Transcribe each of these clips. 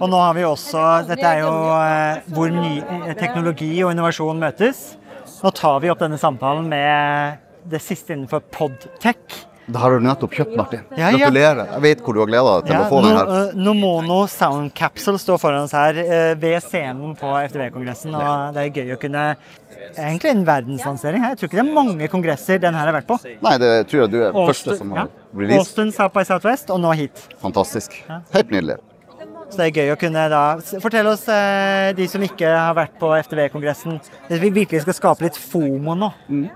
Og nå har vi også Dette er jo eh, hvor ny eh, teknologi og innovasjon møtes. Nå tar vi opp denne samtalen med det siste innenfor podtech. Det har du nettopp kjøpt, Martin. Ja, ja. Gratulerer. Jeg vet hvor du har gleda deg til Ja, å få den her. no, eh, Nomono Sound Capsule står foran oss her ved scenen på FTV-kongressen. Og det er gøy å kunne Egentlig en verdenslansering her. Jeg tror ikke det er mange kongresser den her har vært på. Nei, det tror jeg du er første som ja. har release. Austin, South by Southwest, og nå hit. Fantastisk. Helt nydelig. Så det er gøy å kunne da Fortell oss, eh, de som ikke har vært på FTV-kongressen, hvis vi virkelig skal skape litt FOMO nå,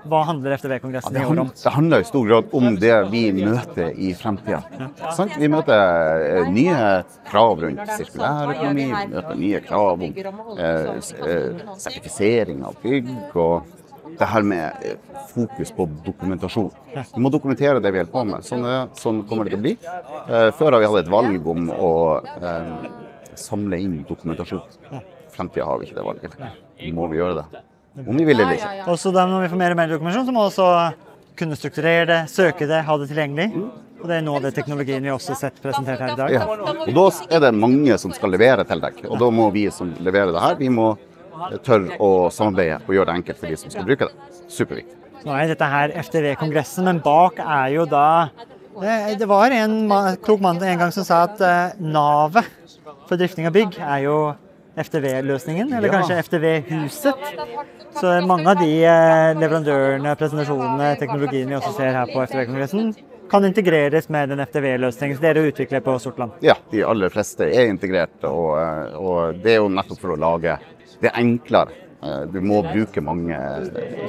hva handler FTV-kongressen ja, om? det handler i stor grad om det vi møter i fremtida. Ja. Vi møter eh, nye krav rundt sirkulærøkonomi, vi møter nye krav om eh, eh, sertifisering av bygg. og det her med eh, fokus på dokumentasjon. Vi må dokumentere det vi holder på med. Sånn, sånn kommer det til å bli. Eh, før har vi hatt et valg om å eh, samle inn dokumentasjon. Fremtida har vi ikke det valget. Må vi gjøre det. Om vi vil eller ikke. Og så da når vi får mer og mer dokumentasjon, så må vi også kunne strukturere det, søke det, ha det tilgjengelig. Og det er nå det teknologien vi også har sett presentert her i dag. Ja. Og da er det mange som skal levere til deg. Og da må vi som leverer det her, vi må tørre å samarbeide og gjøre det enkelt for de som skal bruke det. Superviktig. Nå er dette her FTV-kongressen, men bak er jo da det, det var en klok mann en gang som sa at eh, navet for drifting av bygg er jo FTV-løsningen, eller Ja. kanskje FTV-huset. Så mange av de eh, leverandørene, presentasjonene, teknologien vi også ser her på FTV-kongressen, kan integreres med den FTV-løsningen som dere utvikler på Sortland. Ja, de aller fleste er integrert, og, og det er jo nettopp for å lage det er enklere. Eh, Du må bruke mange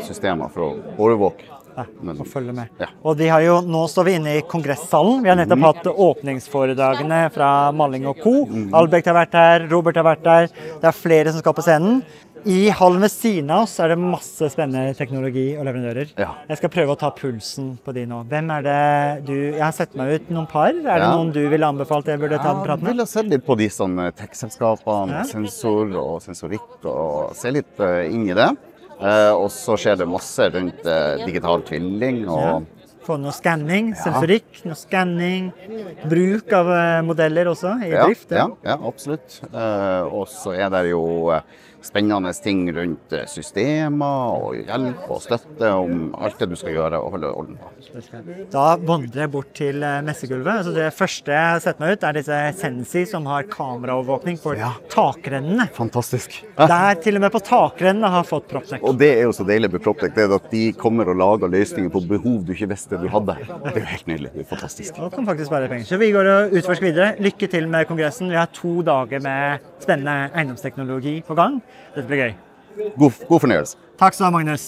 systemer for å overvåke. Ja, og følge med. Ja. Og jo, nå står vi inne i kongressalen. Vi har nettopp hatt åpningsforedragene fra Malling og co. Albrecht har vært her, Robert har vært der. Det er flere som skal på scenen. I hallen ved siden av oss er det masse spennende teknologi og leverandører. Ja. Jeg skal prøve å ta pulsen på de nå. Hvem er det du Jeg har sett meg ut noen par. Er det Ja. noen du ville anbefalt jeg burde ta en prat med? jeg ville vil se litt på de sånne tech-selskapene, Ja. sensor og sensorikk, og se litt eh, inn i det. Eh, og så skjer det masse rundt eh, digital tvilling og Ja. Få noe skanning, sensorikk, noe skanning. Bruk av eh, modeller også i Ja, drift. ja, ja absolutt. Uh, og så er det jo eh, spennende ting rundt systemer og hjelp og støtte om alt det du skal gjøre og holde orden på. Da vandrer jeg bort til messegulvet. Så det første jeg har sett meg ut, er disse Sensi som har kameraovervåkning for Ja. takrennene. Fantastisk. Der til og med på takrennene har fått Proptech. Og det er jo så deilig med Proptech, det er at de kommer og lager løsninger på behov du ikke visste du hadde. Det er jo helt nydelig. Det er fantastisk. Og kan faktisk spare penger. Så vi går og utforsker videre. Lykke til med kongressen. Vi har to dager med spennende eiendomsteknologi på gang. Dette blir gøy. God, god fornøyelse. Takk skal du ha, Magnus.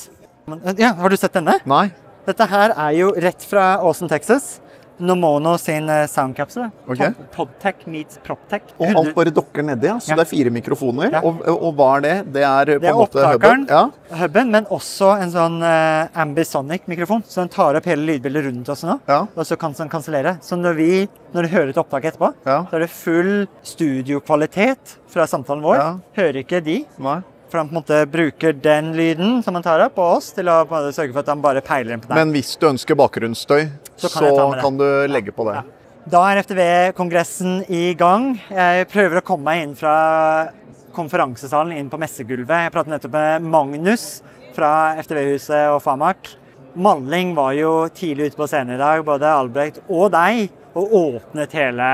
Ja, har du sett denne? Nei. Dette her er jo rett fra Austin, Texas. Nomono sin eh, soundcapsule. Ok. Podtech meets Proptech. Og alt bare dokker nedi, ja. Så Ja. det er fire mikrofoner. Ja. Og, og hva er det? Det er på Det er en måte hubben. Ja. huben, men også en sånn uh, ambisonic-mikrofon. Så den tar opp hele lydbildet rundt oss nå, Ja. og så kan den kansellere. Så når vi når du hører et opptak etterpå, så er det full studiokvalitet fra samtalen vår. Hører ikke de. Nei. For han på en måte bruker den lyden som han tar opp, på oss, til å sørge for at han bare peiler den på deg. Men hvis du ønsker bakgrunnsstøy, Så så kan kan, med det. du legge på det. Da er FTV-kongressen i gang. Jeg prøver å komme meg inn fra konferansesalen inn på messegulvet. Jeg pratet nettopp med Magnus fra FTV-huset og Famak. Malling var jo tidlig ute på scenen i dag, både Albrecht og deg, og åpnet hele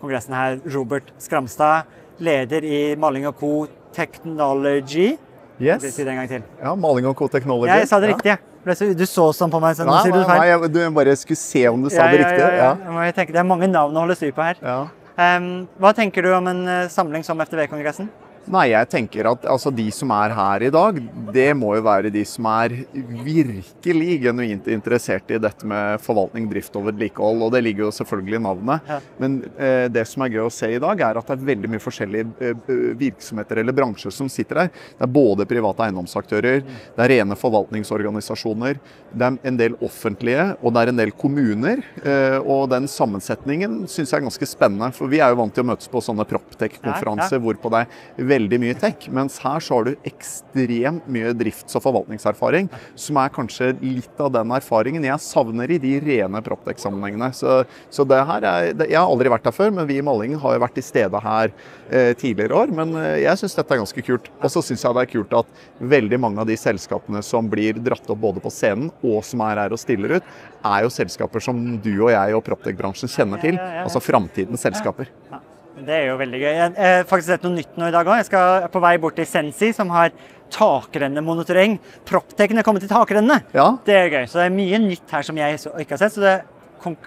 kongressen her. Robert Skramstad, leder i Malling Co. Technology. Yes. si det en gang til. Ja, Maling og Co-Technology. Jeg sa det Ja. riktig, Ja. Du så sånn på meg. Så Nei, du nei, nei, jeg- du bare skulle se om du sa det riktig. Ja. Jeg tenke, det er mange navn å holde styr på her. Ja. Em, hva tenker du om en eh, samling som FTV-kongressen? Nei, jeg tenker at altså, de som er her i dag, det må jo være de som er virkelig genuint interessert i dette med forvaltning, drift og vedlikehold. Og det ligger jo selvfølgelig i navnet. Ja. Men eh, det som er gøy å se i dag, er at det er veldig mye forskjellige eh, virksomheter eller bransjer som sitter der. Det er både private eiendomsaktører, det er rene forvaltningsorganisasjoner, det er en del offentlige, og det er en del kommuner. Eh, og den sammensetningen syns jeg er ganske spennende. For vi er jo vant til å møtes på sånne Proptech-konferanser Ja, hvorpå det er veldig mye tech. Mens her så har du ekstremt mye drifts- og forvaltningserfaring, som er kanskje litt av den erfaringen jeg savner i de rene Proptech-sammenhengene. Så, så det her er, det, Jeg har aldri vært her før, men vi i Malingen har jo vært til stede her eh, tidligere år. Men eh, jeg syns dette er ganske kult. Og så syns jeg det er kult at veldig mange av de selskapene som blir dratt opp både på scenen og som er her og stiller ut, er jo selskaper som du og jeg og Proptech-bransjen kjenner til. Altså framtidens selskaper. Det er jo veldig gøy. Jeg har faktisk sett noe nytt nå i dag òg. Jeg skal på vei bort til Sensi, som har takrennemonitorering. er kommer til takrennene. Ja, Det er gøy. Så det er mye nytt her som jeg ikke har sett. Så det,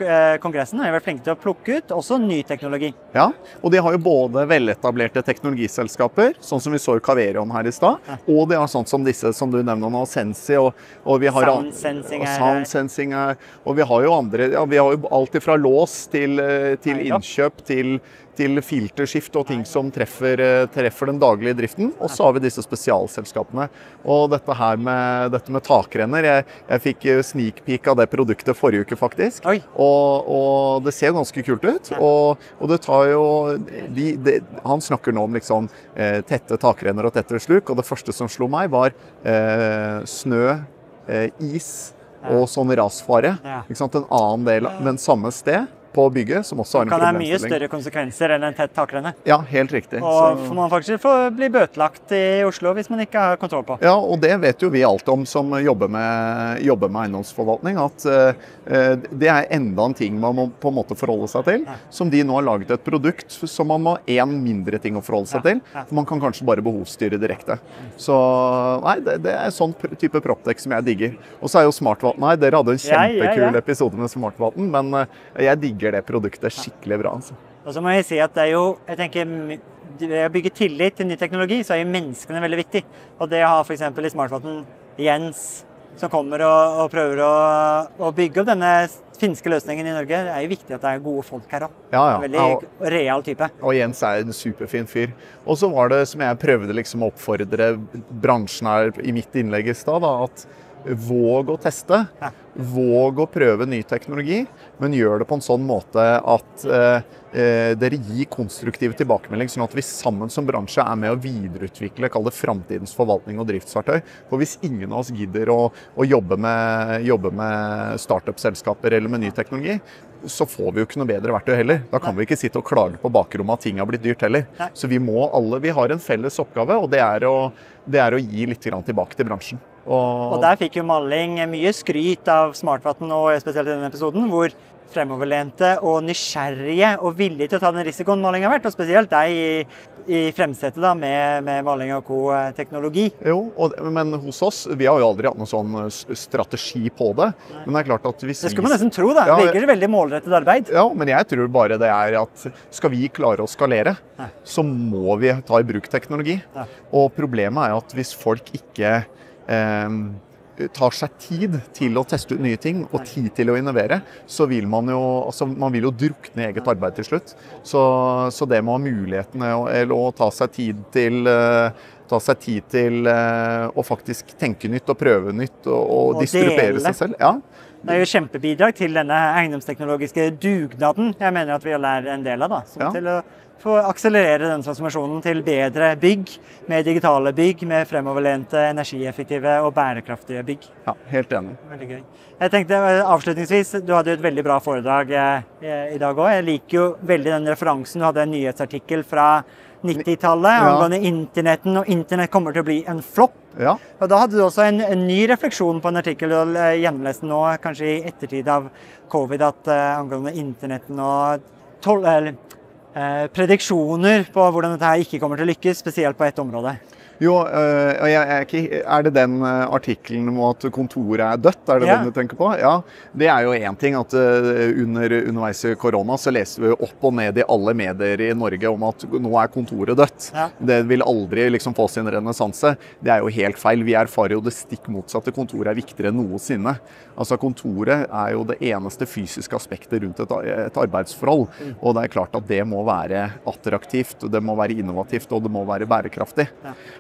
eh, Kongressen har vært flinke til å plukke ut også ny teknologi. Ja, og de har jo både veletablerte teknologiselskaper, sånn som vi så i Caverion her i stad, og de har sånt som disse som du nevner nå, Sensi, og, og vi har Sound sensing og sound sensing er, og vi har jo andre, ja, vi har jo alt fra lås til, eh, til Ja, ja. innkjøp til, til filterskift og ting som treffer, eh, treffer den daglige driften. Og så har vi disse spesialselskapene. Og dette her med, dette med takrenner, jeg, jeg fikk eh, sneak peek av det produktet forrige uke faktisk. Og, og det ser ganske kult ut. Og, og det tar jo de, de, Han snakker nå om liksom eh, tette takrenner og tette sluk, og det første som slo meg, var eh, snø, eh, is og sånn rasfare. En annen del, men samme sted på bygget, som også har en Kan ha mye større konsekvenser enn en tett takrenne. Ja, helt riktig. Og Så- man faktisk får bli bøtelagt i Oslo hvis man ikke har kontroll på. Ja, og det vet jo vi alt om som jobber med, jobber med eiendomsforvaltning. At uh, det er enda en ting man må på en måte forholde seg til. Som de nå har laget et produkt som man må én mindre ting å forholde seg Ja, til. For man kan kanskje bare behovsstyre direkte. Så nei, det, det er sånn type proptech som jeg digger. Og så er jo Smartvatn Nei, dere hadde en Ja, ja, kjempekul ja. episode med Smartvatn, men eh, jeg digger det produktet skikkelig bra. Altså. Og så må jeg si at det er jo jeg tenker, Ved å bygge tillit til ny teknologi, så er jo menneskene veldig viktig. Og det å ha f.eks. i Smartvatn Jens som kommer og, og prøver å, å bygge opp denne finske løsningen i Norge, det er jo viktig at det er gode folk her òg. Ja, ja. Veldig Ja, real type. Og Jens er en superfin fyr. Og så var det som jeg prøvde liksom å oppfordre bransjen her i mitt innlegg i stad, at våg å teste. Ja. Våg å prøve ny teknologi, men gjør det på en sånn måte at eh, eh, dere gir konstruktive tilbakemelding, sånn at vi sammen som bransje er med å videreutvikle kall det framtidens forvaltning og driftsverktøy. For hvis ingen av oss gidder å, å jobbe med, jobbe med startup-selskaper eller med ny teknologi, så får vi jo ikke noe bedre verktøy heller. Da kan vi ikke sitte og klage på bakrommet at ting har blitt dyrt heller. Nei. Så vi må alle, vi har en felles oppgave, og det er å, det er å gi litt grann tilbake til bransjen. Og, Og der fikk jo Malling mye skryt av Smartvatn, og spesielt i denne episoden, hvor fremoverlente og nysgjerrige og villige til å ta den risikoen Malling har vært. Og spesielt deg i, i fremsetet da, med, med Malling og co.-teknologi. jo, og, men hos oss, vi har jo aldri hatt noen sånn strategi på det. Men det er klart at hvis Det skulle man nesten tro, da. Ja, Virker veldig målrettet arbeid? Ja, men jeg tror bare det er at skal vi klare å skalere, Nei. så må vi ta i bruk teknologi. Ja. Og problemet er at hvis folk ikke eh, tar seg tid til å teste ut nye ting og tid til å innovere, så vil man jo, altså man vil jo drukne i eget arbeid til slutt. Så, så det med å ha mulighetene og, eller å ta seg tid til eh, ta seg tid til eh, å faktisk tenke nytt og prøve nytt og, og, Og distribuere dele. seg selv. Ja, Det er jo kjempebidrag til denne eiendomsteknologiske dugnaden jeg mener at vi alle er en del av. da, som Ja. Til å få akselerere den transformasjonen til bedre bygg, med digitale bygg, med fremoverlente, energieffektive og bærekraftige bygg. ja helt enig. Veldig gøy. Jeg tenkte eh, avslutningsvis, Du hadde jo et veldig bra foredrag eh, i dag òg. Jeg liker jo veldig den referansen. Du hadde en nyhetsartikkel fra 90-tallet Ja. angående internetten, og internett kommer til å bli en flopp. Ja. Og Da hadde du også en, en ny refleksjon på en artikkel du har eh, nå, kanskje i ettertid av covid, at eh, angående internetten og tol, eller, prediksjoner på hvordan dette her ikke kommer til å lykkes, spesielt på ett område. Jo, øh, jeg, jeg er, det den øh, artikkelen om at kontoret er dødt? Er det Ja. den du tenker på? Ja. Det er jo én ting at øh, under, underveis i korona så leste vi opp og ned i alle medier i Norge om at nå er kontoret dødt. Ja. Det vil aldri liksom få sin renessanse. Det er jo helt feil. Vi erfarer jo det stikk motsatte. Kontoret er viktigere enn noensinne. Altså Kontoret er jo det eneste fysiske aspektet rundt et, et arbeidsforhold. Og det er klart at det må være attraktivt, det må være innovativt og det må være bærekraftig.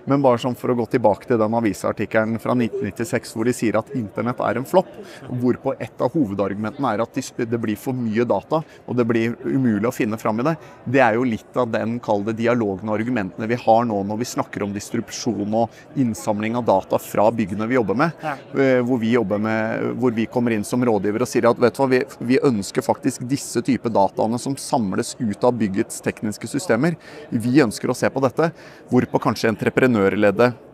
Men bare sånn for å gå tilbake til den avisartikkelen fra 1996 hvor de sier at internett er en flopp, hvorpå et av hovedargumentene er at det blir for mye data og det blir umulig å finne fram i det. Det er jo litt av den kalde dialogen og argumentene vi har nå når vi snakker om distribusjon og innsamling av data fra byggene vi jobber med. Ja. Eh, Hvor vi, jobber med, hvor vi kommer inn som rådgiver og sier at vet du hva, vi, vi ønsker faktisk disse type dataene som samles ut av byggets tekniske systemer. Vi ønsker å se på dette. Hvorpå kanskje entreprenørleddet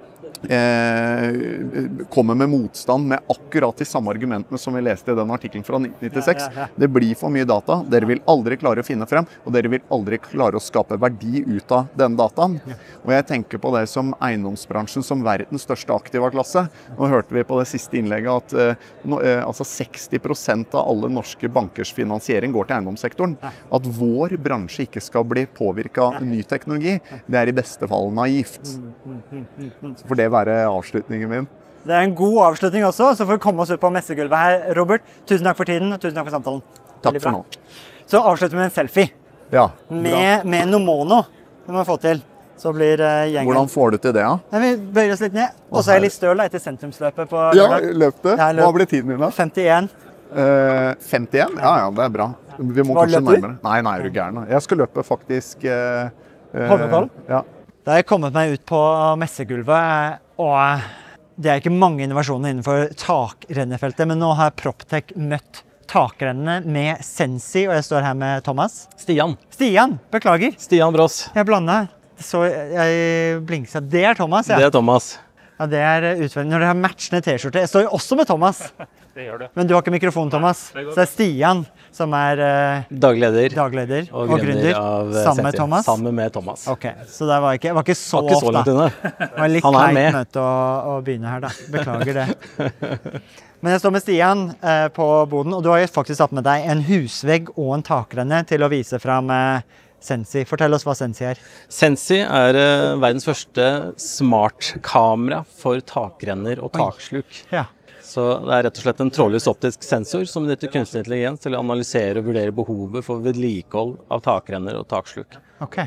kommer med motstand med akkurat de samme argumentene som vi leste i den artikkelen fra 1996. Ja, ja, ja. Det blir for mye data. Dere vil aldri klare å finne frem, og dere vil aldri klare å skape verdi ut av denne dataen. Og jeg tenker på det som eiendomsbransjen som verdens største aktiva klasse. Nå hørte vi på det siste innlegget at eh, nå, eh, altså 60% av alle norske bankers finansiering går til eiendomssektoren. At vår bransje ikke skal bli påvirka av ny teknologi, det er i beste fall naivt. For får det være avslutningen min. Det er en god avslutning også, så får vi komme oss ut på messegulvet her. Robert, tusen takk for tiden og tusen takk for samtalen. Takk for nå. Så avslutter vi med en selfie Ja, med, med Nomono. Det må vi få til. Så blir eh, gjengen Hvordan får du til det, da? Ja? Vi bøyer oss litt ned. Og så er jeg litt støl etter sentrumsløpet på Ja, løp det. Hva ble tiden din, da? 51. Eh, 51? Ja ja, det er bra. Vi må Hva kanskje nærmere. Nei, nei, er du gæren. Jeg skal løpe faktisk eh, eh, Holmenkollen? Ja. Da har jeg kommet meg ut på messegulvet, og det er ikke mange innovasjoner innenfor takrennefeltet, men nå har Proptech møtt takrennene med Sensi, og jeg står her med Thomas. Stian. Stian, beklager. Stian Brås. Jeg blanda. Så jeg blingsa. Det er Thomas, ja. Det er Thomas. ja det er utfordrende når dere har matchende T-skjorte. Jeg står jo også med Thomas. Det gjør du. Men du har ikke mikrofon, Thomas. Så det er Stian som er eh, dagleder, dagleder og, og gründer. av eh, Sammen med Thomas. Sammen med Thomas. Ok, Så det var ikke, var ikke så Var ikke så langt unna. Det var litt Han er kleint med. møte å, å begynne her, da. Beklager det. Men jeg står med Stian eh, på boden, og du har jo faktisk tatt med deg en husvegg og en takrenne til å vise fram eh, Sensi. Fortell oss hva Sensi er. Sensi er eh, verdens første smartkamera for takrenner og taksluk. Ja. Så det er rett og slett en trådløs optisk sensor som benytter kunstig intelligens til å analysere og vurdere behovet for vedlikehold av takrenner og taksluk. Ok.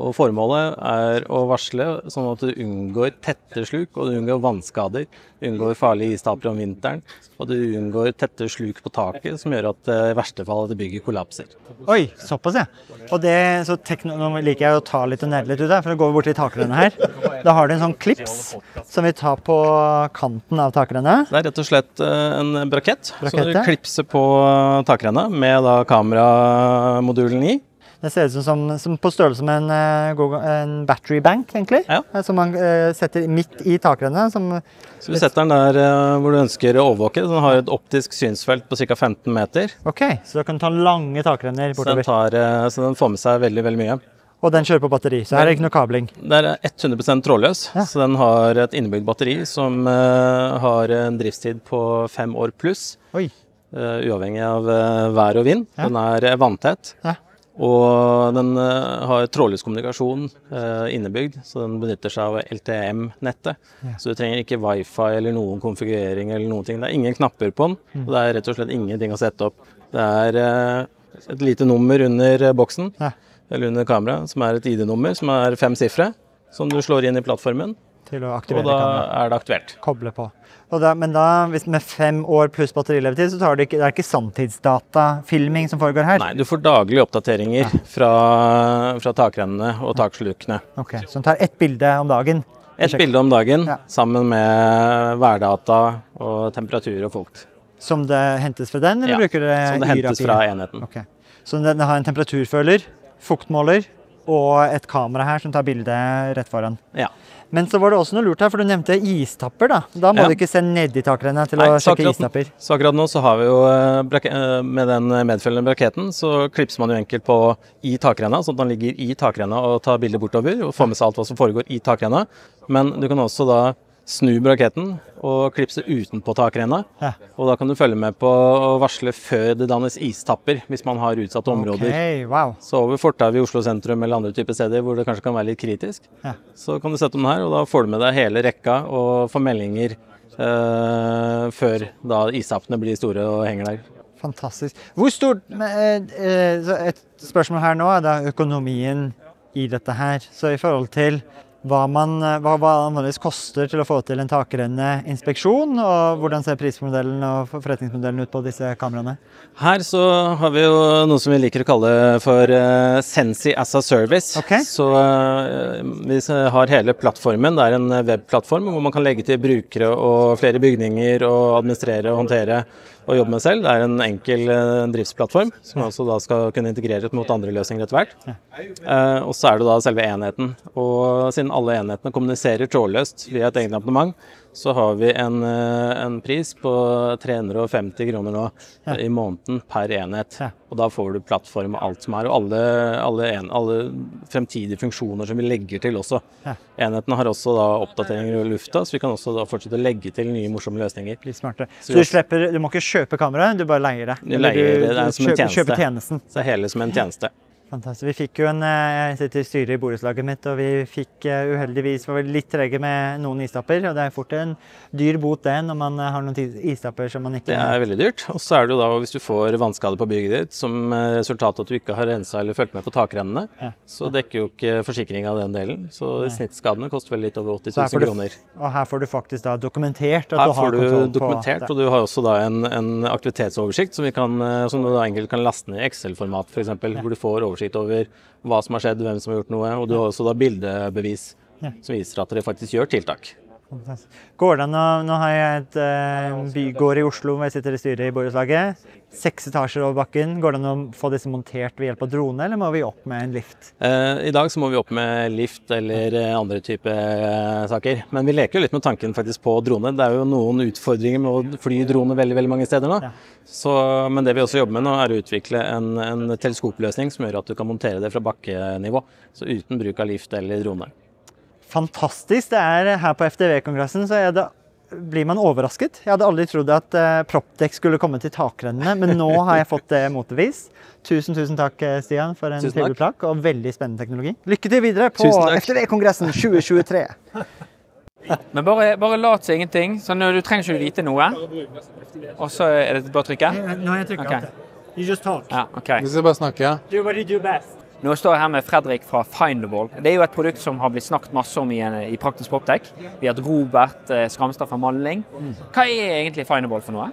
Og Formålet er å varsle sånn at du unngår tette sluk, og du unngår vannskader. Du unngår farlige istapere om vinteren, og du unngår tette sluk på taket, som gjør at eh, i verste fall at bygget kollapser. Oi, såpass, ja. Og det, så Nå liker jeg å ta litt og nerde litt ut der, for nå går vi bort til takrennet her. Da har du en sånn klips som vi tar på kanten av takrennet. Det er rett og slett eh, en brakett, Brakette. så du klipser på takrennet med da kameramodulen i. Det ser ut som, som, på størrelse med en, eh, en battery bank, egentlig. Ja. Eh, Som man eh, setter midt i takrennet. Som, Så du setter den der hvor du ønsker å overvåke. Den har et optisk synsfelt på ca. 15 meter. ok, Så du kan ta lange takrenner Så den, bortover. tar, så den får med seg veldig, veldig mye. Og den kjører på batteri, så her er det ikke noe kabling. Det er 100 trådløs, Ja. så den har et innebygd batteri som uh, har en driftstid på fem år pluss, eh, uavhengig av uh, vær og vind. Ja. Den er vanntett. Ja. Og den eh, har trådløs kommunikasjon eh, innebygd, så den benytter seg av LTM-nettet. Ja. Så du trenger ikke wifi eller noen konfigurering eller noen ting. Det er ingen knapper på den, Mm. og det er rett og slett ingenting å sette opp. Det er eh, et lite nummer under boksen, Ja. eller under kameraet, som er et ID-nummer, som er fem sifre, som du slår inn i plattformen, Til å og da er det aktuert. Koble på. Da, men da, hvis med fem år pluss batterilevetid, så tar det ikke, det er ikke sanntidsdatafilming som foregår her? Nei, du får daglige oppdateringer fra, fra takrennene og takslukene. Ok, Så den tar ett bilde om dagen? Et bilde om dagen Ja. sammen med værdata og temperatur og fukt. Som det hentes fra den, eller Ja, bruker dere Som det hentes fra enheten. Ok. Så den har en temperaturføler, fuktmåler, og et kamera her som tar bilde rett foran. Ja. Men så var det også noe lurt her, for du nevnte istapper. Da Da må Ja. du ikke se nedi takrennet til Nei, å sjekke akkurat- istapper. Så akkurat nå så har vi jo eh, eh, med den medfølgende braketten, så klipser man jo enkelt på i takrenna, sånn at man ligger i takrenna og tar bilder bortover og får med seg alt hva som foregår i takrenna. Men du kan også da snu braketten og klipse utenpå takrenna. Ja. Og da kan du følge med på å varsle før det dannes istapper, hvis man har utsatte områder. Okay, wow. Så over fortauet i Oslo sentrum eller andre typer steder hvor det kanskje kan være litt kritisk, Ja. så kan du sette den her, og da får du med deg hele rekka og får meldinger eh, før da istappene blir store og henger der. Fantastisk. Hvor stort eh, eh, Et spørsmål her nå er da økonomien i dette her. Så i forhold til hva man eh, hva, hva vanligvis koster til å få til en takrenninspeksjon, og hvordan ser prismodellen og forretningsmodellen ut på disse kameraene? Her så har vi jo noe som vi liker å kalle for uh, Sensi as a service. Okay. Så uh, vi har hele plattformen. Det er en webplattform hvor man kan legge til brukere og flere bygninger og administrere og håndtere og jobbe med selv. Det er en enkel eh, driftsplattform som også da skal kunne integreres mot andre løsninger etter hvert. Eh, og så er det da selve enheten. Og siden alle enhetene kommuniserer trådløst via et eget abonnement, så har vi en, eh, en pris på 350 kroner nå i måneden per enhet. Ja. Og da får du plattform og alt som er, og alle, alle, en, alle fremtidige funksjoner som vi legger til også. Ja. Enhetene har også da oppdateringer i lufta, så vi kan også da fortsette å legge til nye morsomme løsninger. Litt. Så Så du, slipper, du må ikke kjøpe kameraet, du bare leier det? Du leier du, det, er som en tjeneste. kjøper tjenesten. Så er hele som en tjeneste. Fantastisk. Vi fikk jo en eh, Jeg sitter i styret i borettslaget mitt, og vi fikk eh, uheldigvis var litt trege med noen istapper. Og det er fort en dyr bot det når man eh, har noen istapper som man ikke Det er veldig dyrt. Og så er det jo da hvis du får vannskade på bygget ditt som resultat av at du ikke har rensa eller fulgt med på takrennene, Ja. så dekker jo ikke forsikringa den delen. Så snittskadene koster vel litt over 80 000 kroner. Og her får du faktisk da dokumentert at Her du har kontroll på Her får du dokumentert, og du har også da en, en aktivitetsoversikt som, vi kan, som du da enkelt kan laste ned i Excel-format f.eks., hvor du får oversikt over hva som har skjedd, hvem som har gjort noe, og du har også da bildebevis som viser at dere faktisk gjør tiltak. Fantastisk. Går det an å Nå har jeg et eh, bygård i Oslo hvor jeg sitter i styret i borettslaget. Seks etasjer over bakken. Går det an å få disse montert ved hjelp av drone, eller må vi opp med en lift? Eh, I dag så må vi opp med lift eller eh, andre typer eh, saker. Men vi leker jo litt med tanken faktisk på drone. Det er jo noen utfordringer med å fly drone veldig veldig mange steder nå. Ja. Så, men det vi også jobber med nå, er å utvikle en, en teleskopløsning som gjør at du kan montere det fra bakkenivå. Så uten bruk av lift eller drone. Fantastisk. Det er her på FDV-kongressen, så er det, blir man overrasket. Jeg hadde aldri trodd at uh, Proptech skulle komme til takrennene, men nå har jeg fått det motbevist. Tusen, tusen takk, eh, Stian, for en trivelig plakk og veldig spennende teknologi. Lykke til videre på. FTV-kongressen 2023. Men bare, bare lat som ingenting. Så nå, du trenger ikke vite noe. Og så er det bare å trykke? Nå har jeg trykket Okay. You just talk. Ja, okay. Vi skal bare snakke. Do what you do best. Nå står jeg her med Fredrik fra Findable. Det er jo et produkt som har blitt snakket masse om i, i Praktisk Poptech. Vi har hatt Robert eh, Skramstad fra Malling. Hva er egentlig Findable for noe?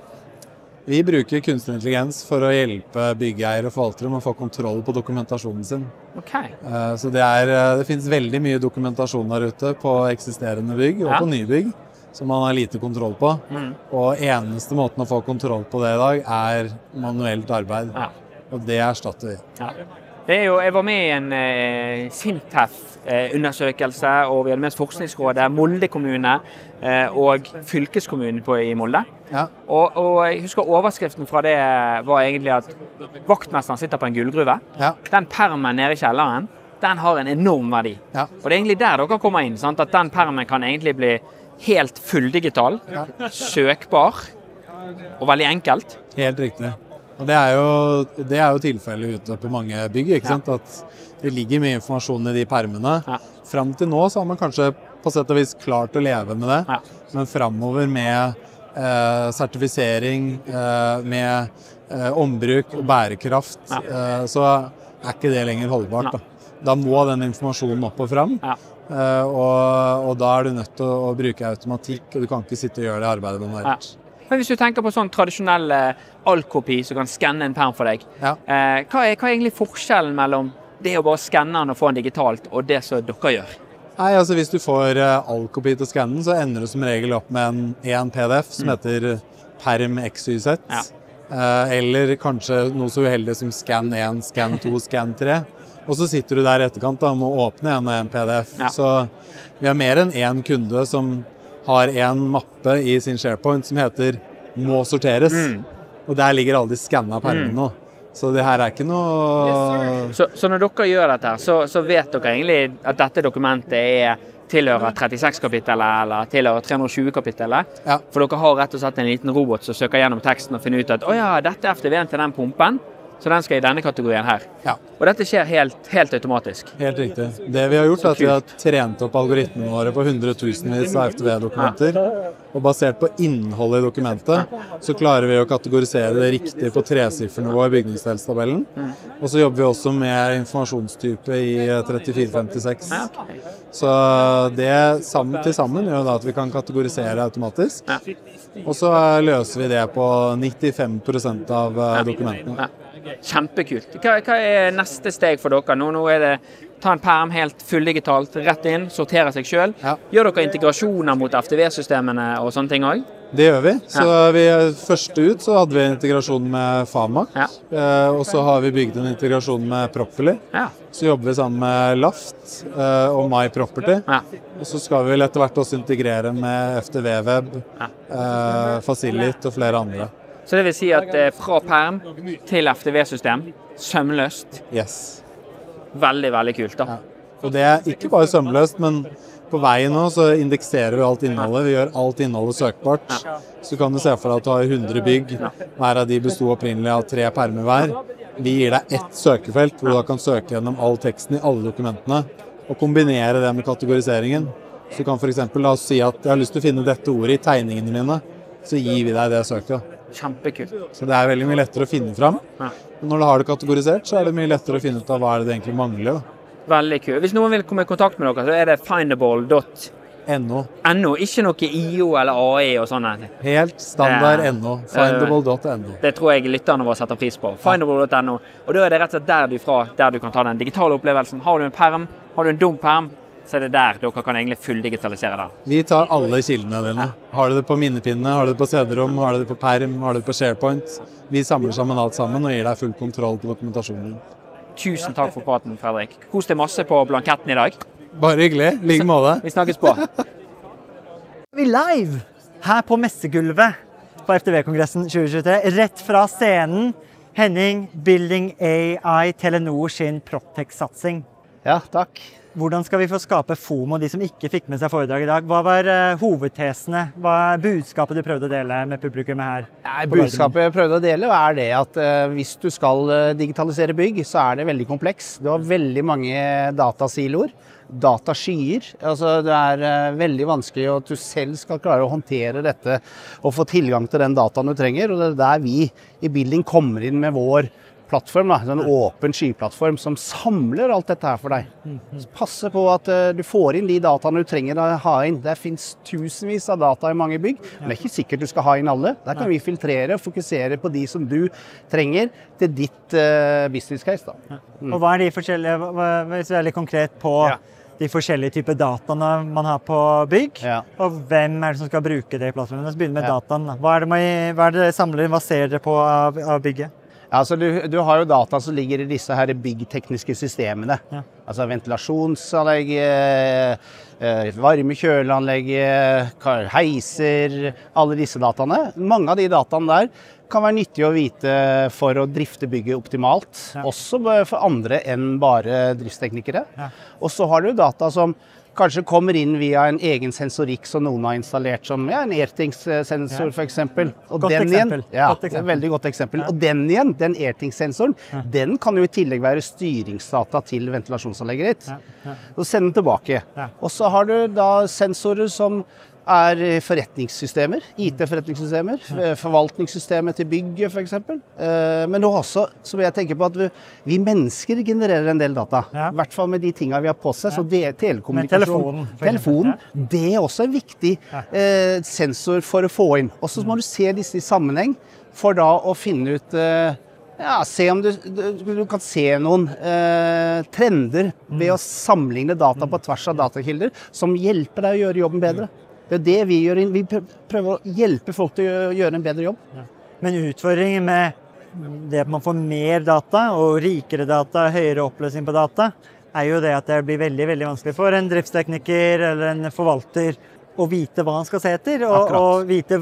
Vi bruker kunstig intelligens for å hjelpe byggeiere og forvaltere med å få kontroll på dokumentasjonen sin. Ok. Eh, Så det, er, eh, det finnes veldig mye dokumentasjon der ute på eksisterende bygg og Ja. på nybygg som man har lite kontroll på. Mm. Og eneste måten å få kontroll på det i dag, er manuelt arbeid. Ja. Og det erstatter vi. Ja. Det jo, jeg var med i en eh, Sintef-undersøkelse, og vi hadde med oss Forskningsrådet, Molde kommune eh, og fylkeskommunen på, i Molde. Ja. Og, og jeg husker overskriften fra det var egentlig at vaktmesteren sitter på en gullgruve. Ja. Den permen nede i kjelleren, den har en enorm verdi. Ja. Og det er egentlig der dere kommer inn. Sant? At den permen kan egentlig bli helt fulldigital, søkbar og veldig enkelt. Helt riktig. Og det er jo, det er jo tilfellet ute på mange bygg. ikke sant? At det ligger mye informasjon i de permene. Ja. Fram til nå så har man kanskje på sett og vis klart å leve med det. Ja. Men framover med eh, sertifisering, eh, med eh, ombruk og bærekraft, Ja. eh, så er ikke det lenger holdbart. Da, da må den informasjonen opp og fram. Eh, og, og da er du nødt til å, å bruke automatikk, og du kan ikke sitte og gjøre det arbeidet manuelt. Men hvis du tenker på sånn tradisjonell Alkopi som kan skanne en perm for deg, Ja. eh, hva, er, hva er egentlig forskjellen mellom det å bare skanne den og få den digitalt, og det som dere gjør? Nei, altså Hvis du får Alkopi all kopi til skannen, så ender du som regel opp med en, en PDF som heter perm XYZ. Mm. Ja. Eh, eller kanskje noe så uheldig som scan 1, scan 2, scan 3. Og så sitter du der i etterkant da, og må åpne en en PDF. Ja. Så vi har mer enn én kunde som har en mappe i sin SharePoint som heter 'må sorteres'. Mm. Og der ligger alle de skanna permene nå. Så det her er ikke noe Så, så når dere gjør dette, så, så vet dere egentlig at dette dokumentet er tilhører 36-kapittelet eller tilhører 320-kapittelet. Ja. For dere har rett og slett en liten robot som søker gjennom teksten og finner ut at å ja, dette er FTV-en til den pumpen, så den skal i denne kategorien her. Ja. Og dette skjer helt, helt automatisk. Helt riktig. Det vi har gjort, er at vi har trent opp algoritmene våre på hundretusenvis av FTV-dokumenter. Og basert på innholdet i dokumentet, så klarer vi å kategorisere det riktig på tresifernivå i bygningsdelstabellen. Og så jobber vi også med informasjonstype i eh, 3456. Ja, okay. Så det sammen, til sammen gjør at vi kan kategorisere automatisk. Ja. Og så løser vi det på 95% av eh, dokumentene. Ja. Kjempekult. Hva, hva er neste steg for dere? Nå, nå er det ta en perm helt fulldigitalt, rett inn, sortere seg sjøl. Ja. Gjør dere integrasjoner mot FTV-systemene og sånne ting òg? Det gjør vi. Så vi, først ut så hadde vi integrasjon med Fama, Ja. Eh, og så har vi bygd en integrasjon med Properly. Ja. Så jobber vi sammen med Laft eh, og My Property. Ja. Og så skal vi vel etter hvert også integrere med FTV-web, Ja. eh, Facilit og flere andre. Så det vil si at eh, fra perm til FTV-system, sømløst. Yes. Veldig, veldig kult. da. Og det er ikke bare sømløst, men på veien nå så indekserer vi alt innholdet. Vi gjør alt innholdet søkbart. Så kan du se for deg at du har 100 bygg. Hver av de besto opprinnelig av tre permer hver. Vi gir deg ett søkefelt hvor du da kan søke gjennom all teksten i alle dokumentene. Og kombinere det med kategoriseringen. Så du kan f.eks. la oss si at jeg har lyst til å finne dette ordet i tegningene mine. Så gir vi deg det søket. Kjempekult. Så det er veldig mye lettere å finne fram. Ja. Når du har det kategorisert, så er det mye lettere å finne ut av hva er det det egentlig mangler. da. Veldig kult. Hvis noen vil komme i kontakt med dere, så er det findable.no. NO. Ikke noe IO eller AI og sånn. Helt standard Ja. NO. Findable.no. Det tror jeg lytterne våre setter pris på. Findable.no. Og da er det rett og slett der du fra, der du kan ta den digitale opplevelsen. Har du en perm, har du en dum perm, så er det der dere kan egentlig fulldigitalisere det. Vi tar alle kildene dine. Har du det på minnepinne, har du det på CD-rom, har du det på perm, har du det på SharePoint. Vi samler sammen alt sammen og gir deg full kontroll på dokumentasjonen. Tusen takk for praten, Fredrik. Kos deg masse på blanketten i dag. Bare hyggelig. I like måte. Vi snakkes på. Vi er live her på messegulvet på FTV-kongressen 2023. Rett fra scenen. Henning, Building AI, Telenor sin Proptech-satsing. Ja, takk. Hvordan skal vi få skape FOMO, de som ikke fikk med seg foredraget i dag? Hva var eh, hovedtesene? Hva er budskapet du prøvde å dele med publikummet her? Nei, budskapet jeg prøvde å dele, er det at eh, hvis du skal eh, digitalisere bygg, så er det veldig kompleks. Du har veldig mange datasiloer. Dataskyer. Altså, det er veldig vanskelig at du selv skal klare å håndtere dette og få tilgang til den dataen du trenger. Og det er der vi i Building kommer inn med vår plattform, da, en åpen skyplattform som samler alt dette her for deg. Passe på at uh, du får inn de dataene du trenger å ha inn. Det fins tusenvis av data i mange bygg, men det er ikke sikkert du skal ha inn alle. Der kan vi filtrere og fokusere på de som du trenger til ditt uh, business case. Da. Og hva er de forskjellige, hvis vi er litt konkret på Ja. de forskjellige typer dataene man har på bygg, Ja. og hvem er det som skal bruke det i plattformen? Så begynner begynne med Ja. dataen. Hva er det, man- hva er det samler? Hva ser dere på av, av bygget? Altså du, du har jo data som ligger i disse her byggtekniske systemene. Ja. Altså ventilasjonsanlegg, eh, varme kjøleanlegg, eh, heiser, alle disse dataene. Mange av de dataene der kan være nyttig å vite for å drifte bygget optimalt. Ja. Også for andre enn bare driftsteknikere. Ja. Og så har du data som kanskje kommer inn via en egen sensorikk som noen har installert, som ja, en Airthings-sensor f.eks. Og Godt den eksempel. igjen, ja, Godt veldig godt eksempel. Og den igjen, den Airthings-sensoren, den kan jo i tillegg være styringsdata til ventilasjonsanlegget ditt. Ja, ja. Og sende den tilbake. Og så har du da sensorer som er forretningssystemer, IT-forretningssystemer. Forvaltningssystemet til bygget f.eks. Men også så vil jeg tenke på at vi, mennesker genererer en del data. Ja. I hvert fall med de tinga vi har på seg. Så det, telekommunikasjon Med telefonen, telefonen, det er også en viktig eh, sensor for å få inn. Og så må du se disse i sammenheng for da å finne ut eh, ja, se om du, du, du kan se noen eh, trender ved å sammenligne data på tvers av datakilder som hjelper deg å gjøre jobben bedre. Det er det vi gjør. Vi prøver å hjelpe folk til å gjøre- en bedre jobb. Men utfordringen med det at man får mer data og rikere data, høyere oppløsning på data, er jo det at det blir veldig veldig vanskelig for en driftstekniker eller en forvalter å vite hva han skal se etter, og, og, vite,